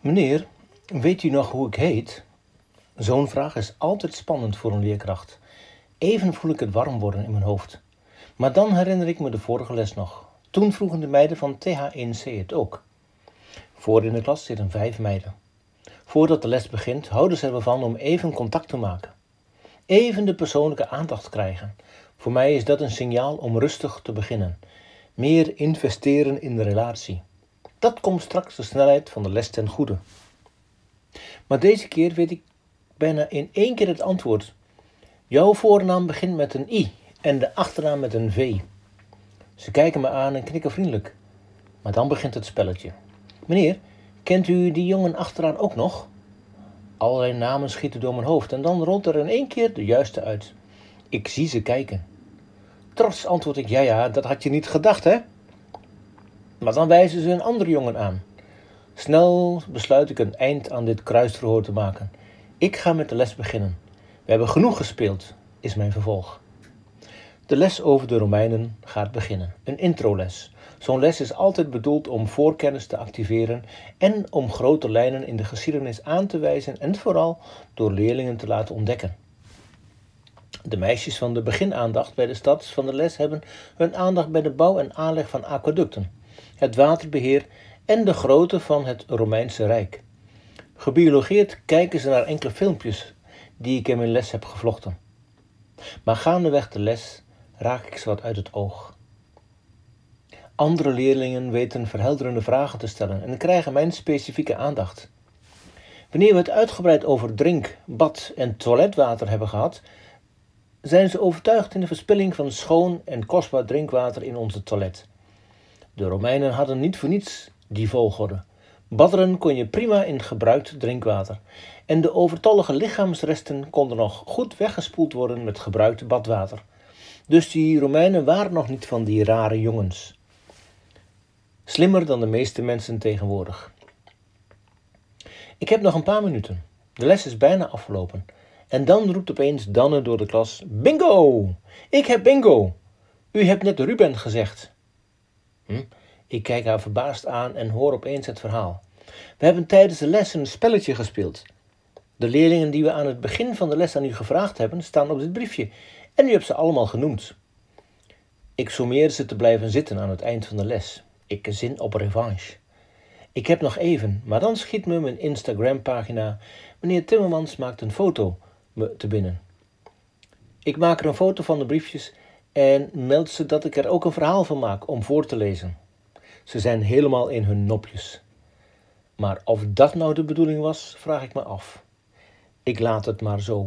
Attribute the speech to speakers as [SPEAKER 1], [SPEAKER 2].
[SPEAKER 1] Meneer, weet u nog hoe ik heet? Zo'n vraag is altijd spannend voor een leerkracht. Even voel ik het warm worden in mijn hoofd. Maar dan herinner ik me de vorige les nog. Toen vroegen de meiden van TH1C het ook. Voor in de klas zitten vijf meiden. Voordat de les begint, houden ze ervan om even contact te maken. Even de persoonlijke aandacht krijgen. Voor mij is dat een signaal om rustig te beginnen. Meer investeren in de relatie. Dat komt straks de snelheid van de les ten goede. Maar deze keer weet ik bijna in één keer het antwoord. Jouw voornaam begint met een i en de achternaam met een v. Ze kijken me aan en knikken vriendelijk. Maar dan begint het spelletje. Meneer, kent u die jongen achteraan ook nog? Allerlei namen schieten door mijn hoofd en dan rolt er in één keer de juiste uit. Ik zie ze kijken. Trots antwoord ik: Ja, ja, dat had je niet gedacht, hè? Maar dan wijzen ze een andere jongen aan. Snel besluit ik een eind aan dit kruisverhoor te maken. Ik ga met de les beginnen. We hebben genoeg gespeeld, is mijn vervolg. De les over de Romeinen gaat beginnen. Een introles. Zo'n les is altijd bedoeld om voorkennis te activeren en om grote lijnen in de geschiedenis aan te wijzen en vooral door leerlingen te laten ontdekken. De meisjes van de beginaandacht bij de stad van de les hebben hun aandacht bij de bouw en aanleg van aquaducten, het waterbeheer en de grootte van het Romeinse Rijk. Gebiologeerd kijken ze naar enkele filmpjes die ik in mijn les heb gevlochten. Maar gaandeweg de les raak ik ze wat uit het oog. Andere leerlingen weten verhelderende vragen te stellen en krijgen mijn specifieke aandacht. Wanneer we het uitgebreid over drink, bad en toiletwater hebben gehad, zijn ze overtuigd in de verspilling van schoon en kostbaar drinkwater in onze toilet. De Romeinen hadden niet voor niets die volgorde. Badderen kon je prima in gebruikt drinkwater. En de overtollige lichaamsresten konden nog goed weggespoeld worden met gebruikt badwater. Dus die Romeinen waren nog niet van die rare jongens. Slimmer dan de meeste mensen tegenwoordig. Ik heb nog een paar minuten. De les is bijna afgelopen. En dan roept opeens Danne door de klas: Bingo! Ik heb bingo! U hebt net Ruben gezegd. Hm? Ik kijk haar verbaasd aan en hoor opeens het verhaal. We hebben tijdens de les een spelletje gespeeld. De leerlingen die we aan het begin van de les aan u gevraagd hebben, staan op dit briefje en u hebt ze allemaal genoemd. Ik sommeer ze te blijven zitten aan het eind van de les. Ik zin op revanche. Ik heb nog even, maar dan schiet me mijn Instagram-pagina. Meneer Timmermans maakt een foto me te binnen. Ik maak er een foto van de briefjes en meld ze dat ik er ook een verhaal van maak om voor te lezen. Ze zijn helemaal in hun nopjes. Maar of dat nou de bedoeling was, vraag ik me af. Ik laat het maar zo.